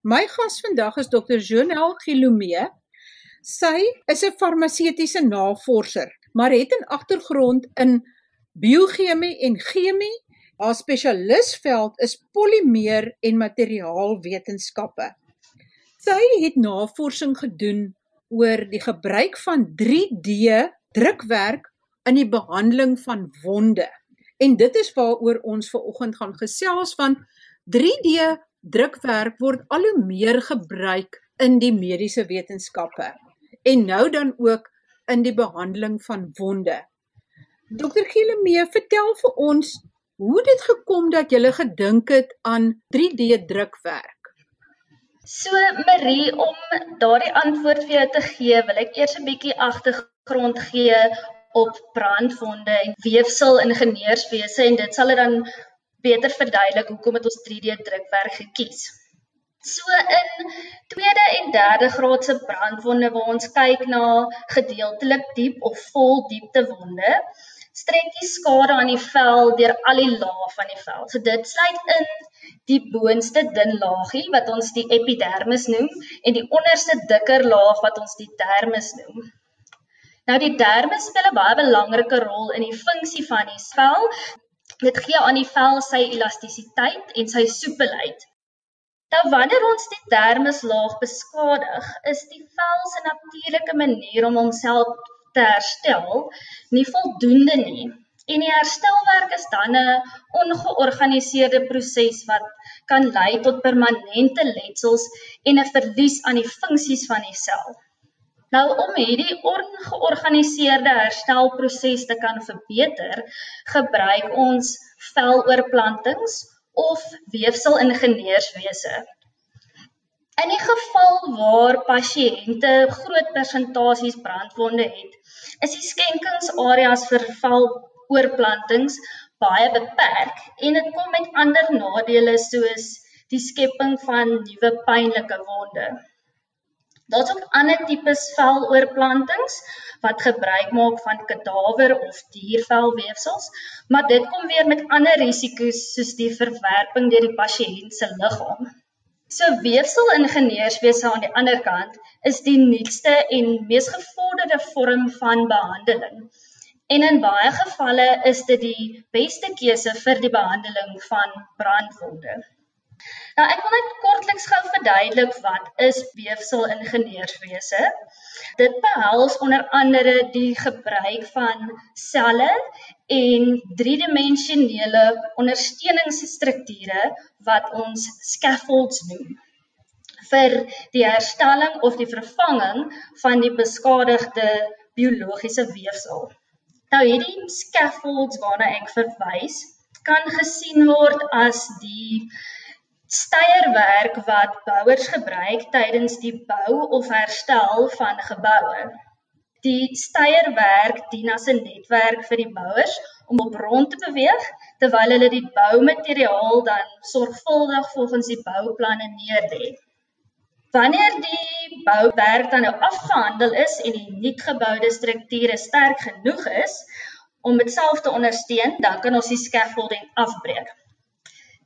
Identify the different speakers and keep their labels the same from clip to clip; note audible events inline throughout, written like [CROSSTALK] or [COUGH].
Speaker 1: My gas vandag is Dr. Jonel Gilomee. Sy is 'n farmaseutiese navorser, maar het 'n agtergrond in biochemie en chemie. Haar spesialisveld is polimeer en materiaalwetenskappe. Sy het navorsing gedoen oor die gebruik van 3D drukwerk in die behandeling van wonde. En dit is waaroor ons ver oggend gaan gesels van 3D drukwerk word al hoe meer gebruik in die mediese wetenskappe en nou dan ook in die behandeling van wonde. Dr. Gielemee, vertel vir ons hoe dit gekom dat jy gedink het aan 3D drukwerk.
Speaker 2: So Marie, om daardie antwoord vir jou te gee, wil ek eers 'n bietjie agtergrond gee op brandwonde en weefsel ingenieurswese en dit sal dit dan beter verduidelik hoekom het ons 3D drukwerk gekies. So in tweede en derde graadse brandwonde waar ons kyk na gedeeltelik diep of vol diepte wonde, strek die skade aan die vel deur al die lae van die vel. So dit sluit in die boonste dun laagie wat ons die epidermis noem en die onderste dikker laag wat ons die dermis noem. Nou die dermis speel 'n baie belangrike rol in die funksie van die vel Dit gee aan die vel sy elastisiteit en sy soepelheid. Nou wanneer ons die dermislaag beskadig, is die vel se natuurlike manier om homself te herstel nie voldoende nie. En die herstelwerk is dan 'n ongeorganiseerde proses wat kan lei tot permanente letsels en 'n verlies aan die funksies van die sel. Nou om hierdie ongeorganiseerde herstelproses te kan verbeter, gebruik ons veloorplantings of weefselingenieurswese. In die geval waar pasiënte groot persentasies brandwonde het, is die skenkingsareas vir veloorplantings baie beperk en dit kom met ander nadele soos die skepping van nuwe pynlike wonde. Daar's ook ander tipes veloorplantings wat gebruik maak van kadaver of diervelweefsels, maar dit kom weer met ander risiko's soos die verwerping deur die pasiënt se liggaam. So weefselingenieurswese aan die ander kant is die nuutste en mees gevorderde vorm van behandeling. En in baie gevalle is dit die beste keuse vir die behandeling van brandwonde. Nou ek wil net kortliks gou verduidelik wat is weefselingenieurswese. Dit behels onder andere die gebruik van selle en driedimensionele ondersteuningsstrukture wat ons scaffolds noem vir die herstelling of die vervanging van die beskadigde biologiese weefsel. Nou hierdie scaffolds waarna ek verwys, kan gesien word as die steierwerk wat bouers gebruik tydens die bou of herstel van geboue. Die steierwerk dien as 'n netwerk vir die bouers om op rond te beweeg terwyl hulle die boumateriaal dan sorgvuldig volgens die bouplanne neerlê. Wanneer die bouwerk dan nou afgehandel is en die nuutgeboude strukture sterk genoeg is om dit self te ondersteun, dan kan ons die scaffolding afbreek.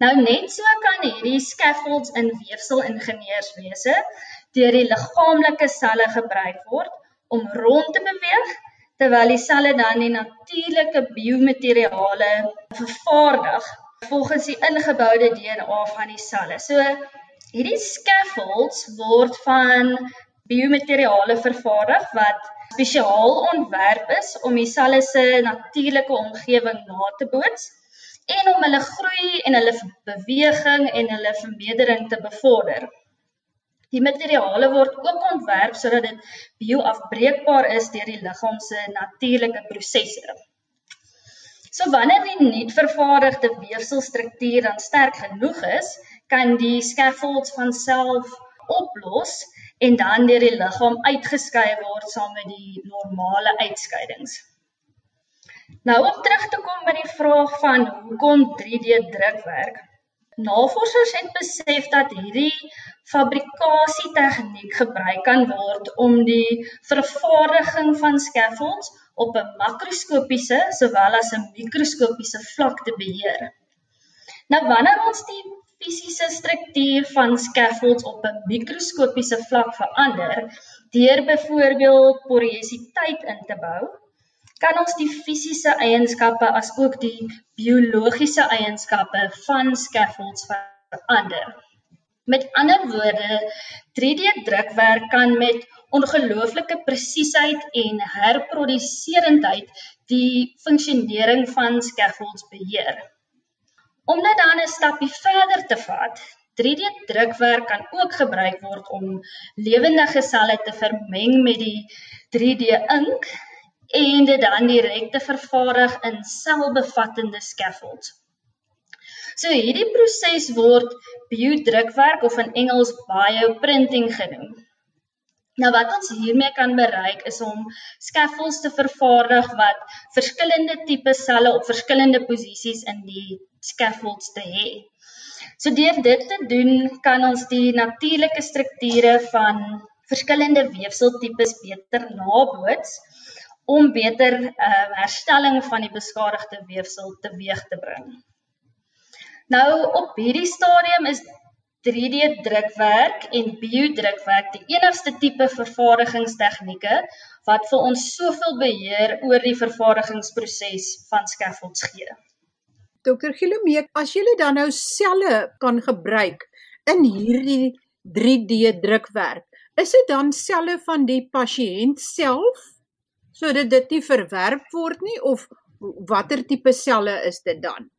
Speaker 2: Nou net so kan hierdie scaffolds in weefselingenieurswese deur die liggaamlike selle gebruik word om rond te beweeg terwyl die selle dan die natuurlike biomateriale vervaardig volgens die ingeboude DNA van die selle. So hierdie scaffolds word van biomateriale vervaardig wat spesiaal ontwerp is om die selle se natuurlike omgewing na te boots en om hulle groei en hulle beweging en hulle vermeerdering te bevorder. Die materiale word ook ontwerp sodat dit bioafbreekbaar is deur die liggaam se natuurlike prosesse. So wanneer die nuut vervaardigde weefselstruktuur dan sterk genoeg is, kan die scaffolds van self oplos en dan deur die liggaam uitgeskei word saam met die normale uitskeidings. Nou om terug te kom by die vraag van hoekom 3D drukwerk. Navorsers het besef dat hierdie fabrikasie tegniek gebruik kan word om die vervaardiging van scaffolds op 'n makroskopiese sowel as 'n mikroskopiese vlak te beheer. Nou wanneer ons die fisiese struktuur van scaffolds op 'n mikroskopiese vlak verander deur byvoorbeeld porositeit in te bou, kan ons die fisiese eienskappe asook die biologiese eienskappe van scaffolds verander. Met ander woorde, 3D-drukwerk kan met ongelooflike presisieheid en herproduserendheid die funksionering van scaffolds beheer. Om dit dan 'n stapie verder te vat, 3D-drukwerk kan ook gebruik word om lewendige selle te vermeng met die 3D-ink en dit dan direk te vervaardig in selbevattende scaffolds. So hierdie proses word biodrukwerk of in Engels bioprinting genoem. Nou wat ons hiermee kan bereik is om scaffolds te vervaardig wat verskillende tipe selle op verskillende posisies in die scaffolds te hê. So deur dit te doen kan ons die natuurlike strukture van verskillende weefseltipes beter naboots om beter uh, herstelling van die beskadigde weefsel teweeg te bring. Nou op hierdie stadium is 3D drukwerk en biodrukwerk die enigste tipe vervaardigingstegnieke wat vir ons soveel beheer oor die vervaardigingsproses van scaffolds gee.
Speaker 1: Dokter Gilomee, as jy dan nou selle kan gebruik in hierdie 3D drukwerk, is dit dan selle van die pasiënt self sodat dit nie verwerp word nie of watter tipe selle is dit dan?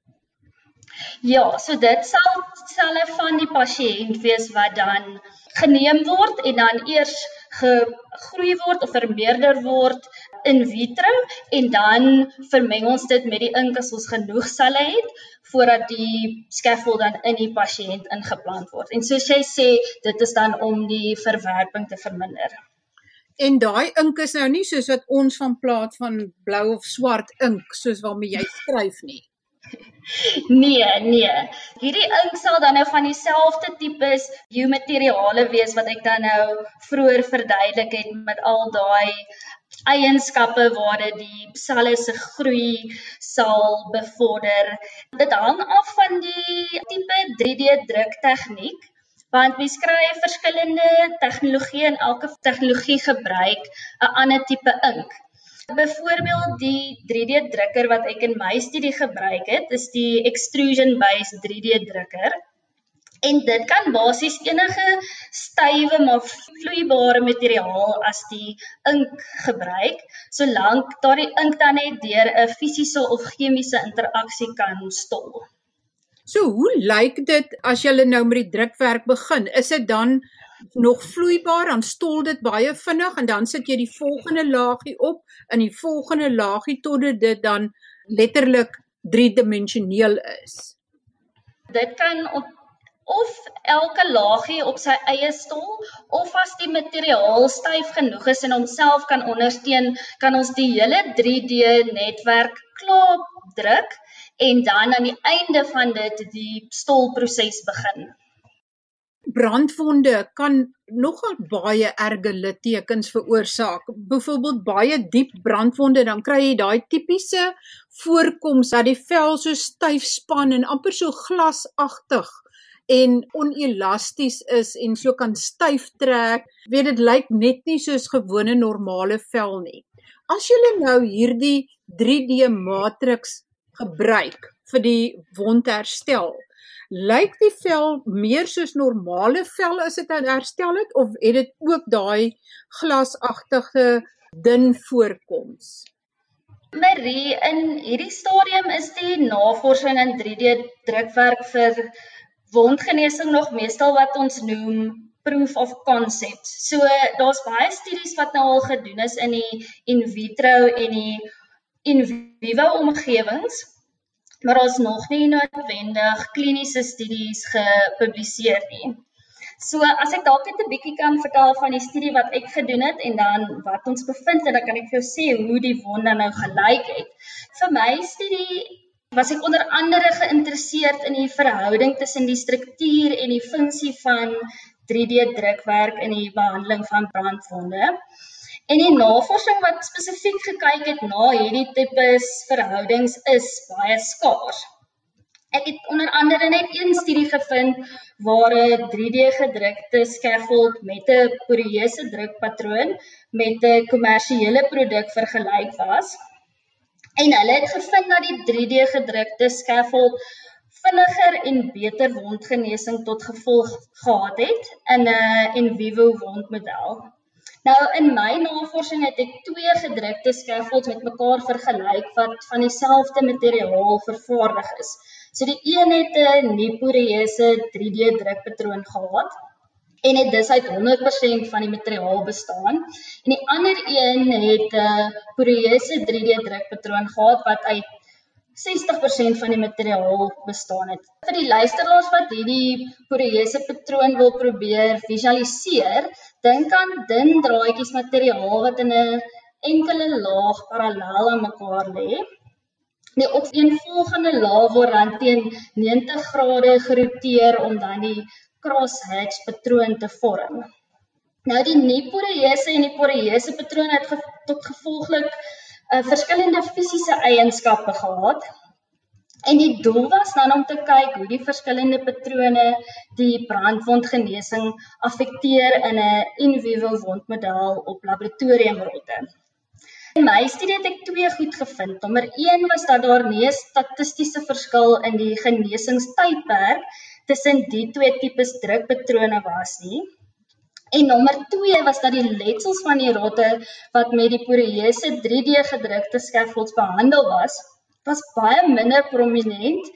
Speaker 2: Ja, so dit sal selle van die pasiënt wees wat dan geneem word en dan eers gegroei word of vermeerder word in vitro en dan vermeng ons dit met die ink as ons genoeg selle het voordat die scaffold dan in die pasiënt ingeplant word. En soos jy sê, dit is dan om die verwerping te verminder.
Speaker 1: En daai ink is nou nie soos wat ons van plaat van blou of swart ink soos waarmee jy skryf nie. [LAUGHS]
Speaker 2: Nee, nee. Hierdie ink sal dan nou van dieselfde tipes biomateriale wees wat ek dan nou vroeër verduidelik het met al daai eienskappe waar dit die selle se groei sal bevorder. Dit hang af van die tipe 3D druk tegniek want mens kry verskillende tegnologieë en elke tegnologie gebruik 'n ander tipe ink. Byvoorbeeld die 3D drukker wat ek in my studie gebruik het, is die extrusion based 3D drukker. En dit kan basies enige stywe maar vloeibare materiaal as die ink gebruik, solank daardie ink dan net deur 'n fisiese of chemiese interaksie kan stol.
Speaker 1: So hoe lyk dit as jy nou met die drukwerk begin? Is dit dan nog vloeibaar, dan stol dit baie vinnig en dan sit jy die volgende laagie op in die volgende laagie totdat dit dan letterlik driedimensioneel is.
Speaker 2: Dit kan op of elke laagie op sy eie stol of as die materiaal styf genoeg is en homself kan ondersteun, kan ons die hele 3D netwerk klaar druk en dan aan die einde van dit die stolproses begin
Speaker 1: brandwonde kan nogal baie erge littekens veroorsaak. Byvoorbeeld baie diep brandwonde, dan kry jy daai tipiese voorkoms dat die vel so styf span en amper so glasagtig en onelasties is en so kan styf trek. Weet dit lyk net nie soos gewone normale vel nie. As jy nou hierdie 3D matriks gebruik vir die wondherstel, lyk die vel meer soos normale vel as dit herstel het of het dit ook daai glasagtige dun voorkoms?
Speaker 2: Marie, in hierdie stadium is die navorsing in 3D drukwerk vir wondgenesing nog meestal wat ons noem proof of concept. So daar's baie studies wat nou al gedoen is in die in vitro en die in vivo omgewings maar ons nog nie noodwendig kliniese studies gepubliseer nie. So as ek dalk net 'n bietjie kan vertel van die studie wat ek gedoen het en dan wat ons bevind en dan kan ek vir jou sê hoe die wonde nou gelyk het. Vir my studie was ek onder andere geïnteresseerd in die verhouding tussen die struktuur en die funksie van 3D drukwerk in die behandeling van brandwonde. En die navorsing wat spesifiek gekyk het na hierdie tipe verhoudings is baie skaars. Ek het onder andere net een studie gevind waar 'n 3D gedrukte scaffold met 'n poreuse drukpatroon met 'n kommersiële produk vergelyk was. En hulle het gevind dat die 3D gedrukte scaffold vinniger en beter wondgenesing tot gevolg gehad het in 'n in vivo wondmodel. Nou in my navorsing het ek twee gedrukte scaffolds met mekaar vergelyk wat van dieselfde materiaal vervaardig is. So die een het 'n Niporeuse 3D drukpatroon gehad en het dus uit 100% van die materiaal bestaan. En die ander een het 'n Poreuse 3D drukpatroon gehad wat uit 60% van die materiaal bestaan het. Vir die luisteraars wat hierdie Poreuse patroon wil probeer visualiseer, dink aan dun draadjies materiaal wat in 'n enkele laag parallel aan mekaar lê. Die opeenvolgende laag word dan teen 90 grade geroteer om dan die crosshatch patroon te vorm. Nou die nie-poreuse en die poreuse patroon het ge tot gevolglik uh, verskillende fisiese eienskappe gehad. En die doel was dan om te kyk hoe die verskillende patrone die brandwondgenesing affekteer in 'n in vivo wondmodel op laboratoriumrotte. In my studie het ek twee goed gevind. Nommer 1 was dat daar nie 'n statistiese verskil in die genesingstydperk tussen die twee tipes drukpatrone was nie. En nommer 2 was dat die letsels van die rotte wat met die poreuse 3D gedrukte scaffolds behandel was, was baie minder prominent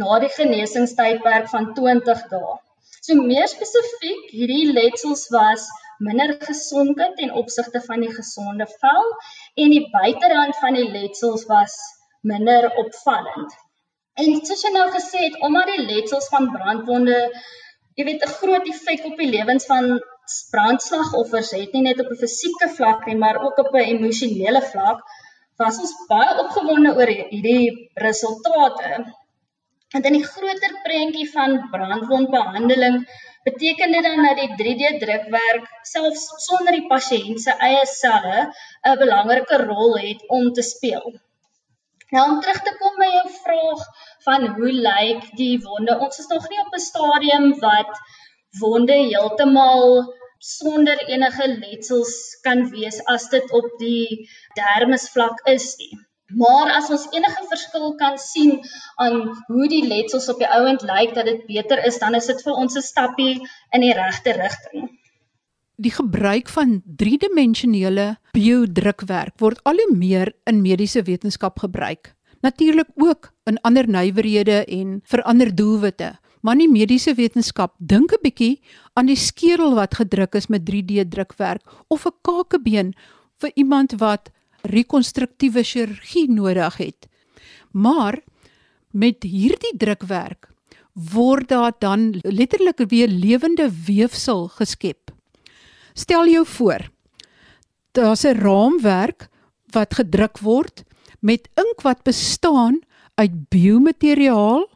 Speaker 2: na die genesingstydperk van 20 dae. So meer spesifiek, hierdie letsels was minder gesonde ten opsigte van die gesonde vel en die buiterand van die letsels was minder opvallend. En soos jy nou gesê het, omdat die letsels van brandwonde, jy weet, 'n groot effek op die lewens van brandslagoffers het nie net op 'n fisieke vlak nie, maar ook op 'n emosionele vlak, was ons baie opgewonde oor hierdie resultate. En in die groter prentjie van brandwondbehandeling beteken dit dan dat die 3D drukwerk selfs sonder die pasiënt se eie selle 'n belangrike rol het om te speel. Nou om terug te kom by jou vraag van hoe lyk die wonde? Ons is nog nie op 'n stadium wat wonde heeltemal sonder enige letsels kan wees as dit op die dermisvlak is nie. Maar as ons enige verskil kan sien aan hoe die letsels op die ouend lyk dat dit beter is, dan is dit vir ons 'n stappie in die regte rigting.
Speaker 1: Die gebruik van driedimensionele biodrukwerk word al hoe meer in mediese wetenskap gebruik. Natuurlik ook in ander nywerhede en vir ander doelwitte maar nie mediese wetenskap dink 'n bietjie aan die skedel wat gedruk is met 3D drukwerk of 'n kakebeen vir iemand wat rekonstruktiewe chirurgie nodig het. Maar met hierdie drukwerk word daar dan letterlik weer lewende weefsel geskep. Stel jou voor, daar's 'n raamwerk wat gedruk word met ink wat bestaan uit biomateriaal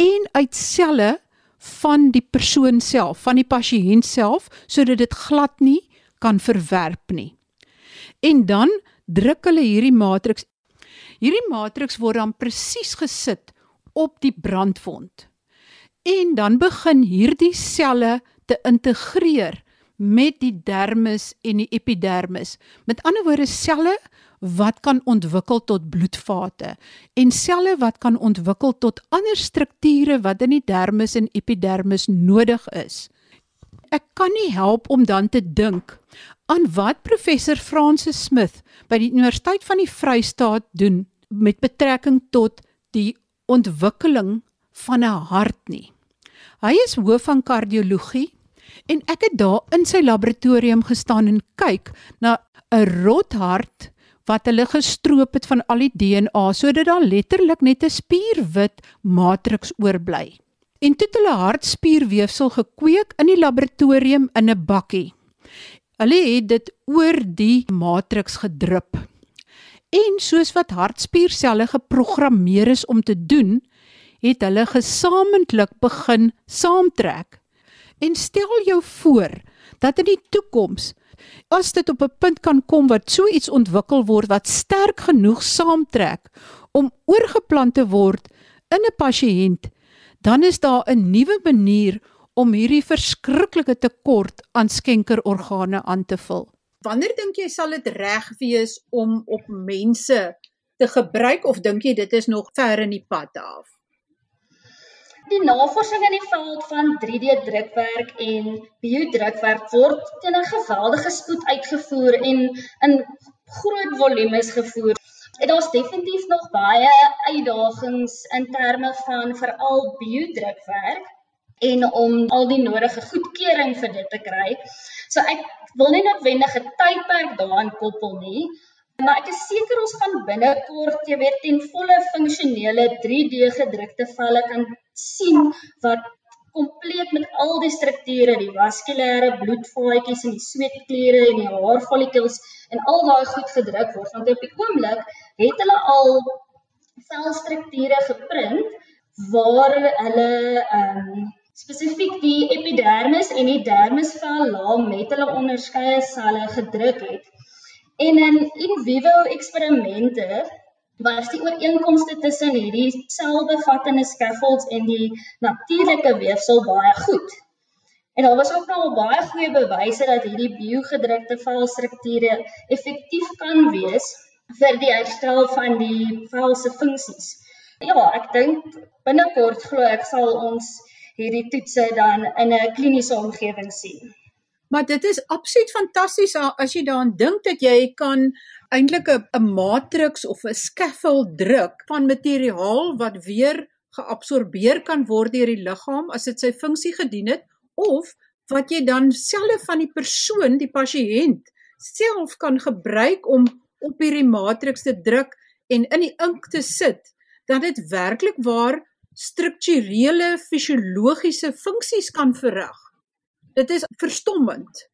Speaker 1: en uit selle van die persoon self, van die pasiënt self, sodat dit glad nie kan verwerp nie. En dan druk hulle hierdie matriks. Hierdie matriks word dan presies gesit op die brandwond. En dan begin hierdie selle te integreer met die dermis en die epidermis. Met ander woorde selle wat kan ontwikkel tot bloedvate en selle wat kan ontwikkel tot ander strukture wat in die dermis en epidermis nodig is. Ek kan nie help om dan te dink aan wat professor Francis Smith by die Universiteit van die Vrystaat doen met betrekking tot die ontwikkeling van 'n hart nie. Hy is hoof van kardiologie en ek het daar in sy laboratorium gestaan en kyk na 'n rothart wat hulle gestroop het van al die DNA sodat daar letterlik net 'n spierwit matriks oorbly. En toe het hulle hartspierweefsel gekweek in die laboratorium in 'n bakkie. Hulle het dit oor die matriks gedrup. En soos wat hartspierselle geprogrammeer is om te doen, het hulle gesamentlik begin saamtrek. En stel jou voor dat in die toekoms As dit op 'n punt kan kom wat so iets ontwikkel word wat sterk genoeg saamtrek om oorgeplant te word in 'n pasiënt dan is daar 'n nuwe manier om hierdie verskriklike tekort aan skenkerorgane aan te vul. Wanneer dink jy sal dit reg wees om op mense te gebruik of dink jy dit is nog ver in die pad af?
Speaker 2: Die navorsing in die veld van 3D drukwerk en biodrukwerk word teen 'n geweldige spoed uitgevoer en in groot volumes gevoer. En daar's definitief nog baie uitdagings in terme van veral biodrukwerk en om al die nodige goedkeuring vir dit te kry. So ek wil nie noodwendig 'n tydperk daaraan koppel nie, maar ek is seker ons gaan binnekort jy weet ten volle funksionele 3D gedrukte velle kan sien wat kompleet met al die strukture, die vaskulêre bloedvaatjies en die sweetkliere en die haarfollikels en al daai goed gedruk word. Want op die oomblik het hulle al velstrukture geprint waar hulle ehm um, spesifiek die epidermis en die dermisvel laag met hulle onderskeie selle gedruk het. En in in vivo eksperimente was die ooreenkomste tussen hierdie selbevattende scaffolds en die natuurlike weefsel baie goed. En daar was ook nou baie goeie bewyse dat hierdie biogedrukte velstrukture effektief kan wees vir die herstel van die vel se funksies. Ja, ek dink binnekort glo ek sal ons hierdie toetse dan in 'n kliniese omgewing sien.
Speaker 1: Maar dit is absoluut fantasties as jy daaraan dink dat jy kan eintlik 'n matriks of 'n scaffold druk van materiaal wat weer geabsorbeer kan word deur die liggaam as dit sy funksie gedien het of wat jy dan selle van die persoon, die pasiënt self kan gebruik om op hierdie matriks te druk en in die ink te sit dat dit werklik waar strukturele fisiologiese funksies kan verrig. Dit is verstommend.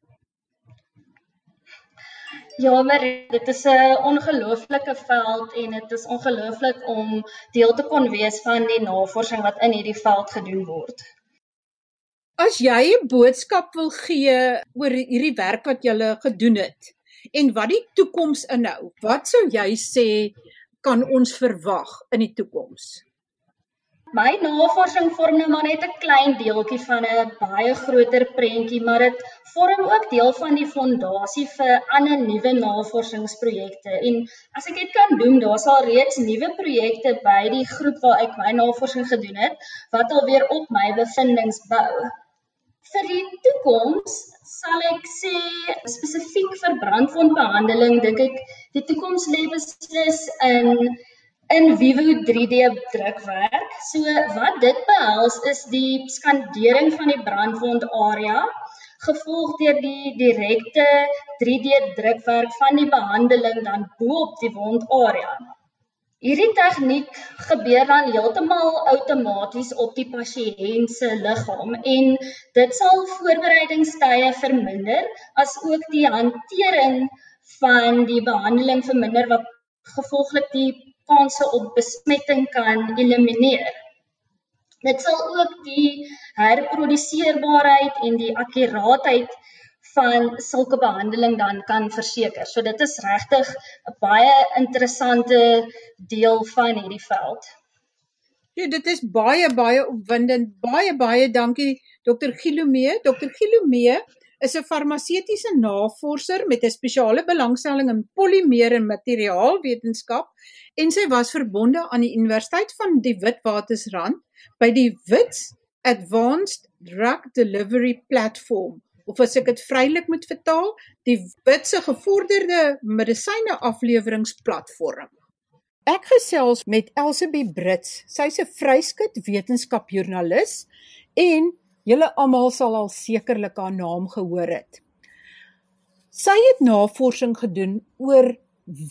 Speaker 2: Ja, maar dit is 'n ongelooflike veld en dit is ongelooflik om deel te kon wees van die navorsing wat in hierdie veld gedoen word.
Speaker 1: As jy 'n boodskap wil gee oor hierdie werk wat jy gedoen het en wat die toekoms inhou, wat sou jy sê kan ons verwag in die toekoms?
Speaker 2: My navorsing vorm nou maar net 'n klein deeltjie van 'n baie groter prentjie, maar dit vorm ook deel van die fondasie vir ander nuwe navorsingsprojekte. En as ek dit kan doen, daar's al reeds nuwe projekte by die groep waar ek my navorsing gedoen het wat alweer op my bevindinge bou. Vir die toekoms sal ek sê spesifiek vir brandwondbehandeling dink ek die toekoms lê beslis in in Vivo 3D drukwerk. So wat dit behels is die skandering van die brandwond area gevolg deur die direkte 3D drukwerk van die behandeling dan bo op die wondarea. Hierdie tegniek gebeur dan heeltemal outomaties op die pasiënt se liggaam en dit sal voorbereidingstye verminder as ook die hantering van die behandeling verminder wat gevolglik die kanse op besmetting kan elimineer. Dit sal ook die herproduseerbaarheid en die akkuraatheid van sulke behandeling dan kan verseker. So dit is regtig 'n baie interessante deel van hierdie veld.
Speaker 1: Ja, dit is baie baie opwindend. Baie baie dankie Dr. Gilomee. Dr. Gilomee is 'n farmaseutiese navorser met 'n spesiale belangstelling in polimeer en materiaalwetenskap en sy was verbonde aan die Universiteit van die Witwatersrand by die WITS Advanced Drug Delivery Platform of as ek dit vrylik moet vertaal, die WITS se gevorderde medisyne afleweringsplatform. Ek gesels met Elsabie Brits. Sy's 'n vryskut wetenskapjoernalis en julle almal sal al sekerlik haar naam gehoor het. Sy het navorsing gedoen oor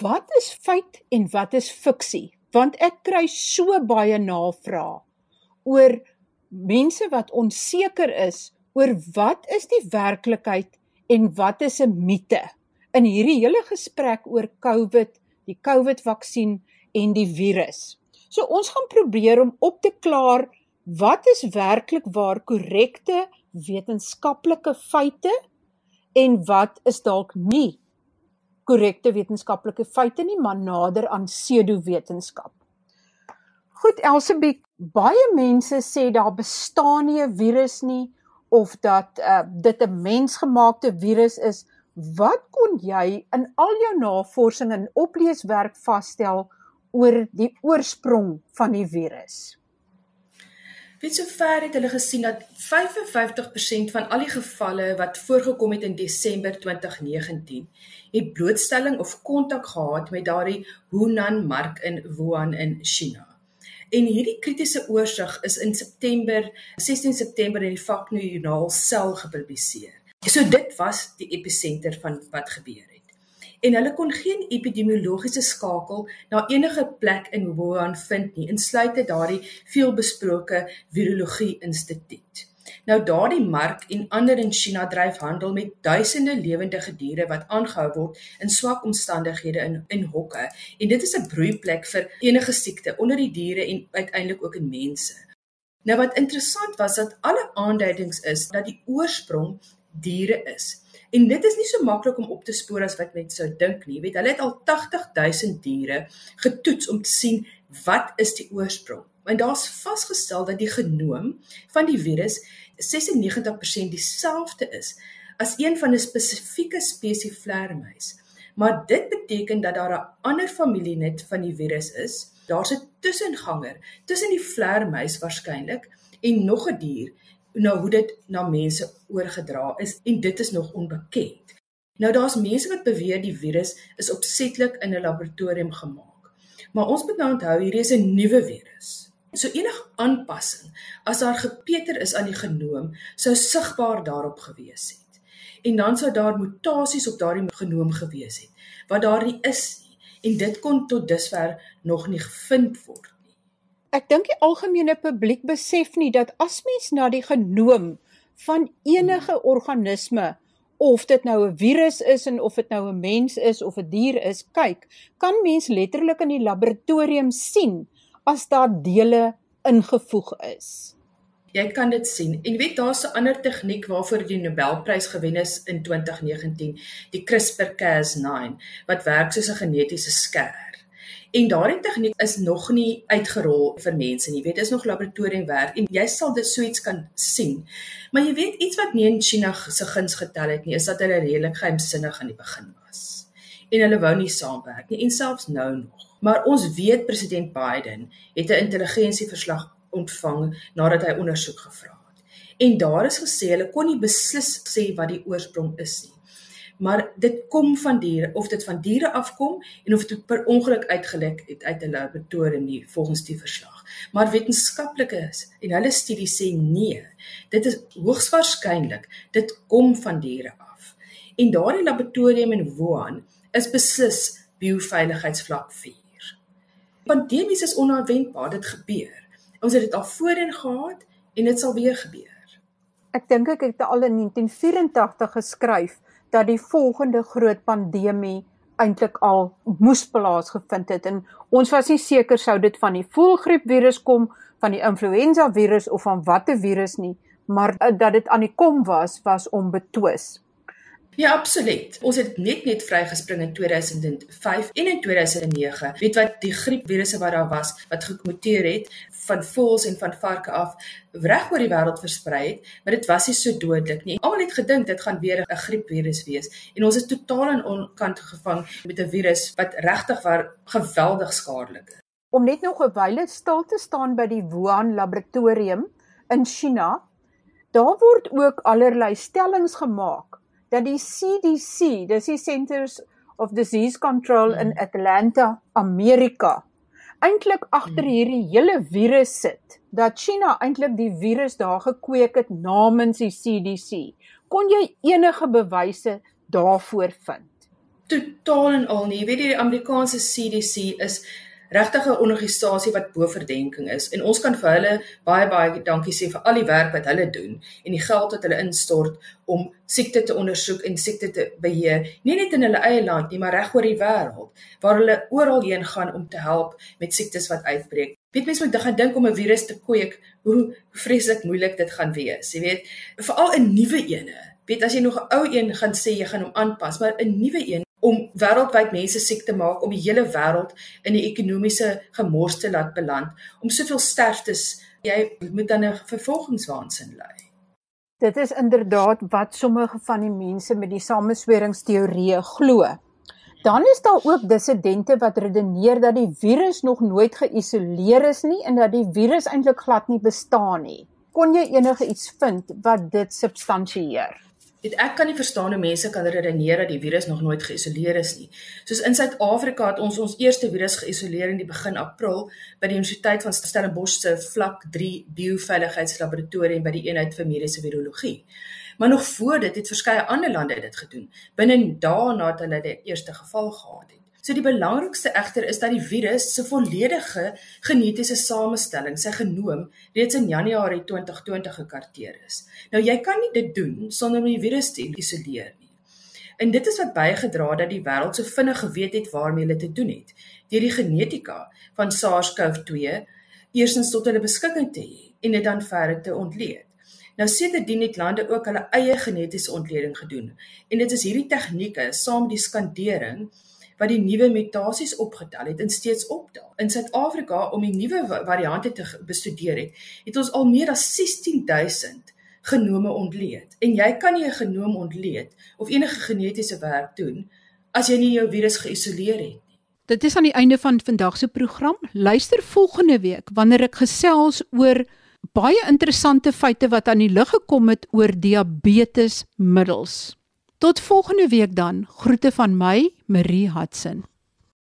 Speaker 1: wat is feit en wat is fiksie? Want ek kry so baie navrae oor mense wat onseker is oor wat is die werklikheid en wat is 'n mite in hierdie hele gesprek oor COVID, die COVID-vaksin en die virus. So ons gaan probeer om op te klaar wat is werklik waar korrekte wetenskaplike feite en wat is dalk nie korrekte wetenskaplike feite nie, maar nader aan pseudowetenskap. Goed Elsabie, baie mense sê daar bestaan nie 'n virus nie of dat uh, dit 'n mensgemaakte virus is. Wat kon jy in al jou navorsing en opleeswerk vasstel oor die oorsprong van die virus?
Speaker 3: Weet sover het hulle gesien dat 55% van al die gevalle wat voorgekom het in Desember 2019, het blootstelling of kontak gehad met daardie Hunan mark in Wuhan in China. En hierdie kritiese oorsig is in September 16 September in die vaknu joernaal Cell gepubliseer. So dit was die episenter van wat gebeur het. En hulle kon geen epidemiologiese skakel na enige plek in Wuhan vind nie, insluitend daardie veelbesproke virologie instituut. Nou daardie mark en ander in China dryf handel met duisende lewendige diere wat aangehou word in swak omstandighede in in hokke en dit is 'n broeiplek vir enige siekte onder die diere en uiteindelik ook in mense. Nou wat interessant was dat alle aanduidings is dat die oorsprong diere is. En dit is nie so maklik om op te spoor as wat mense sou dink nie. Jy weet, hulle het al 80000 diere getoets om te sien wat is die oorsprong. En daar's vasgestel dat die genoom van die virus 96% dieselfde is as een van 'n spesifieke spesies vleermuis. Maar dit beteken dat daar 'n ander familielid van die virus is. Daar's 'n tussenganger tussen die vleermuis waarskynlik en nog 'n dier nou hoe dit na mense oorgedra is en dit is nog onbekend. Nou daar's mense wat beweer die virus is opsetlik in 'n laboratorium gemaak. Maar ons moet nou onthou hierdie is 'n nuwe virus. So enige aanpassing as daar gepeter is aan die genoom sou sigbaar daarop gewees het. En dan sou daar mutasies op daardie genoom gewees het wat daar nie is nie en dit kon tot dusver nog nie gevind word.
Speaker 1: Ek dink die algemene publiek besef nie dat as mens na die genoom van enige organisme of dit nou 'n virus is en of dit nou 'n mens is of 'n dier is, kyk, kan mens letterlik in die laboratorium sien as daar dele ingevoeg is.
Speaker 3: Jy kan dit sien. En weet daar's 'n ander tegniek waarvoor die Nobelprys gewen is in 2019, die CRISPR-Cas9 wat werk soos 'n genetiese skêr. En daardie tegniek is nog nie uitgerol vir mense nie. Jy weet, dit is nog laboratoriumwerk en jy sal dit so iets kan sien. Maar jy weet iets wat nie in China se guns getel het nie, is dat hulle redelik geheimsinnig aan die begin was. En hulle wou nie saamwerk nie en selfs nou nog. Maar ons weet president Biden het 'n intelligensieverslag ontvang nadat hy ondersoek gevra het. En daar is gesê hulle kon nie beslis sê wat die oorsprong is nie. Maar dit kom van diere of dit van diere afkom en of dit per ongeluk uitgelek het uit 'n laboratorium nie volgens die verslag. Maar wetenskaplikes en hulle studies sê nee. Dit is hoogs waarskynlik dit kom van diere af. En daardie laboratorium in Wuhan is beslis bioveiligheidsvlak 4 pandemies is onverwendbaar, dit gebeur. Ons het dit al voorheen gehad en dit sal weer gebeur.
Speaker 1: Ek dink ek het al in 1984 geskryf dat die volgende groot pandemie eintlik al moes plaasgevind het en ons was nie seker sou dit van die voëlgriep virus kom, van die influenza virus of van watter virus nie, maar eh, dat dit aan die kom was was onbetwis.
Speaker 3: Ja, absoluut. Ons het net net vrygespring in 2005 en in 2009. Weet wat die griepvirusse wat daar was wat gemuteer het van voëls en van varke af reg oor die wêreld versprei het, maar dit was nie so dodelik nie. Almal het gedink dit gaan weer 'n griepvirus wees en ons is totaal in onkant gevang met 'n virus wat regtig waar geweldig skadelik is.
Speaker 1: Om net nog 'n wyle stil te staan by die Wuhan laboratorium in China, daar word ook allerlei stellings gemaak dat die CDC, dis die Centers of Disease Control in hmm. Atlanta, Amerika, eintlik agter hmm. hierdie hele virus sit. Dat China eintlik die virus daar gekweek het namens die CDC. Kon jy enige bewyse daarvoor vind?
Speaker 3: Totaal en al nie. Jy weet die Amerikaanse CDC is regtig 'n organisasie wat bo verdenking is en ons kan vir hulle baie baie dankie sê vir al die werk wat hulle doen en die geld wat hulle instort om siekte te ondersoek en siekte te beheer nie net in hulle eie land nie maar reg oor die wêreld waar hulle oral heen gaan om te help met siektes wat uitbreek. Weet mense moet gaan dink om 'n virus te kweek hoe vreeslik moeilik dit gaan wees. Jy weet, veral 'n nuwe ene. Weet as jy nog 'n ou een gaan sê jy gaan hom aanpas, maar 'n nuwe een om wêreldwyd mense siek te maak, om die hele wêreld in 'n ekonomiese gemors te laat beland, om soveel sterftes, jy moet dan 'n vervolgingswaansin lei.
Speaker 1: Dit is inderdaad wat sommige van die mense met die samesweringsteorieë glo. Dan is daar ook dissidente wat redeneer dat die virus nog nooit geïsoleer is nie en dat die virus eintlik glad nie bestaan nie. Kon jy enige iets vind wat dit substansieer?
Speaker 3: Dit ek kan nie verstaan hoe mense kan redeneer dat die virus nog nooit geïsoleer is nie. Soos in Suid-Afrika het ons ons eerste virus geïsoleer in die begin April by die Universiteit van Stellenbosch se vlak 3 bioveiligheidslaboratorium by die eenheid vir mediese virologie. Maar nog voor dit het verskeie ander lande dit gedoen. Binne dae nadat hulle die eerste geval gehad het. So die belangrikste egter is dat die virus se volledige genetiese samestelling, sy genoom, reeds in Januarie 2020 gekarteer is. Nou jy kan nie dit doen sonder om die virus te isoleer nie. En dit is wat bygedra dat die wêreld so vinnig geweet het waarmee hulle te doen het. Deur die genetika van SARS-CoV-2 eersins tot hulle beskikking te hê en dit dan verder te ontleed. Nou sedertdien het lande ook hulle eie genetiese ontleding gedoen. En dit is hierdie tegnieke saam die skandering wat die nuwe mutasies opgetel het en steeds opdaal. In Suid-Afrika om die nuwe variante te bestudeer het, het ons al meer as 16000 genome ontleed. En jy kan nie 'n genoom ontleed of enige genetiese werk doen as jy nie jou virus geïsoleer het nie.
Speaker 1: Dit is aan die einde van vandag se program. Luister volgende week wanneer ek gesels oor baie interessante feite wat aan die lig gekom het oor diabetesmiddels. Tot volgende week dan. Groete van my, Marie Hudson.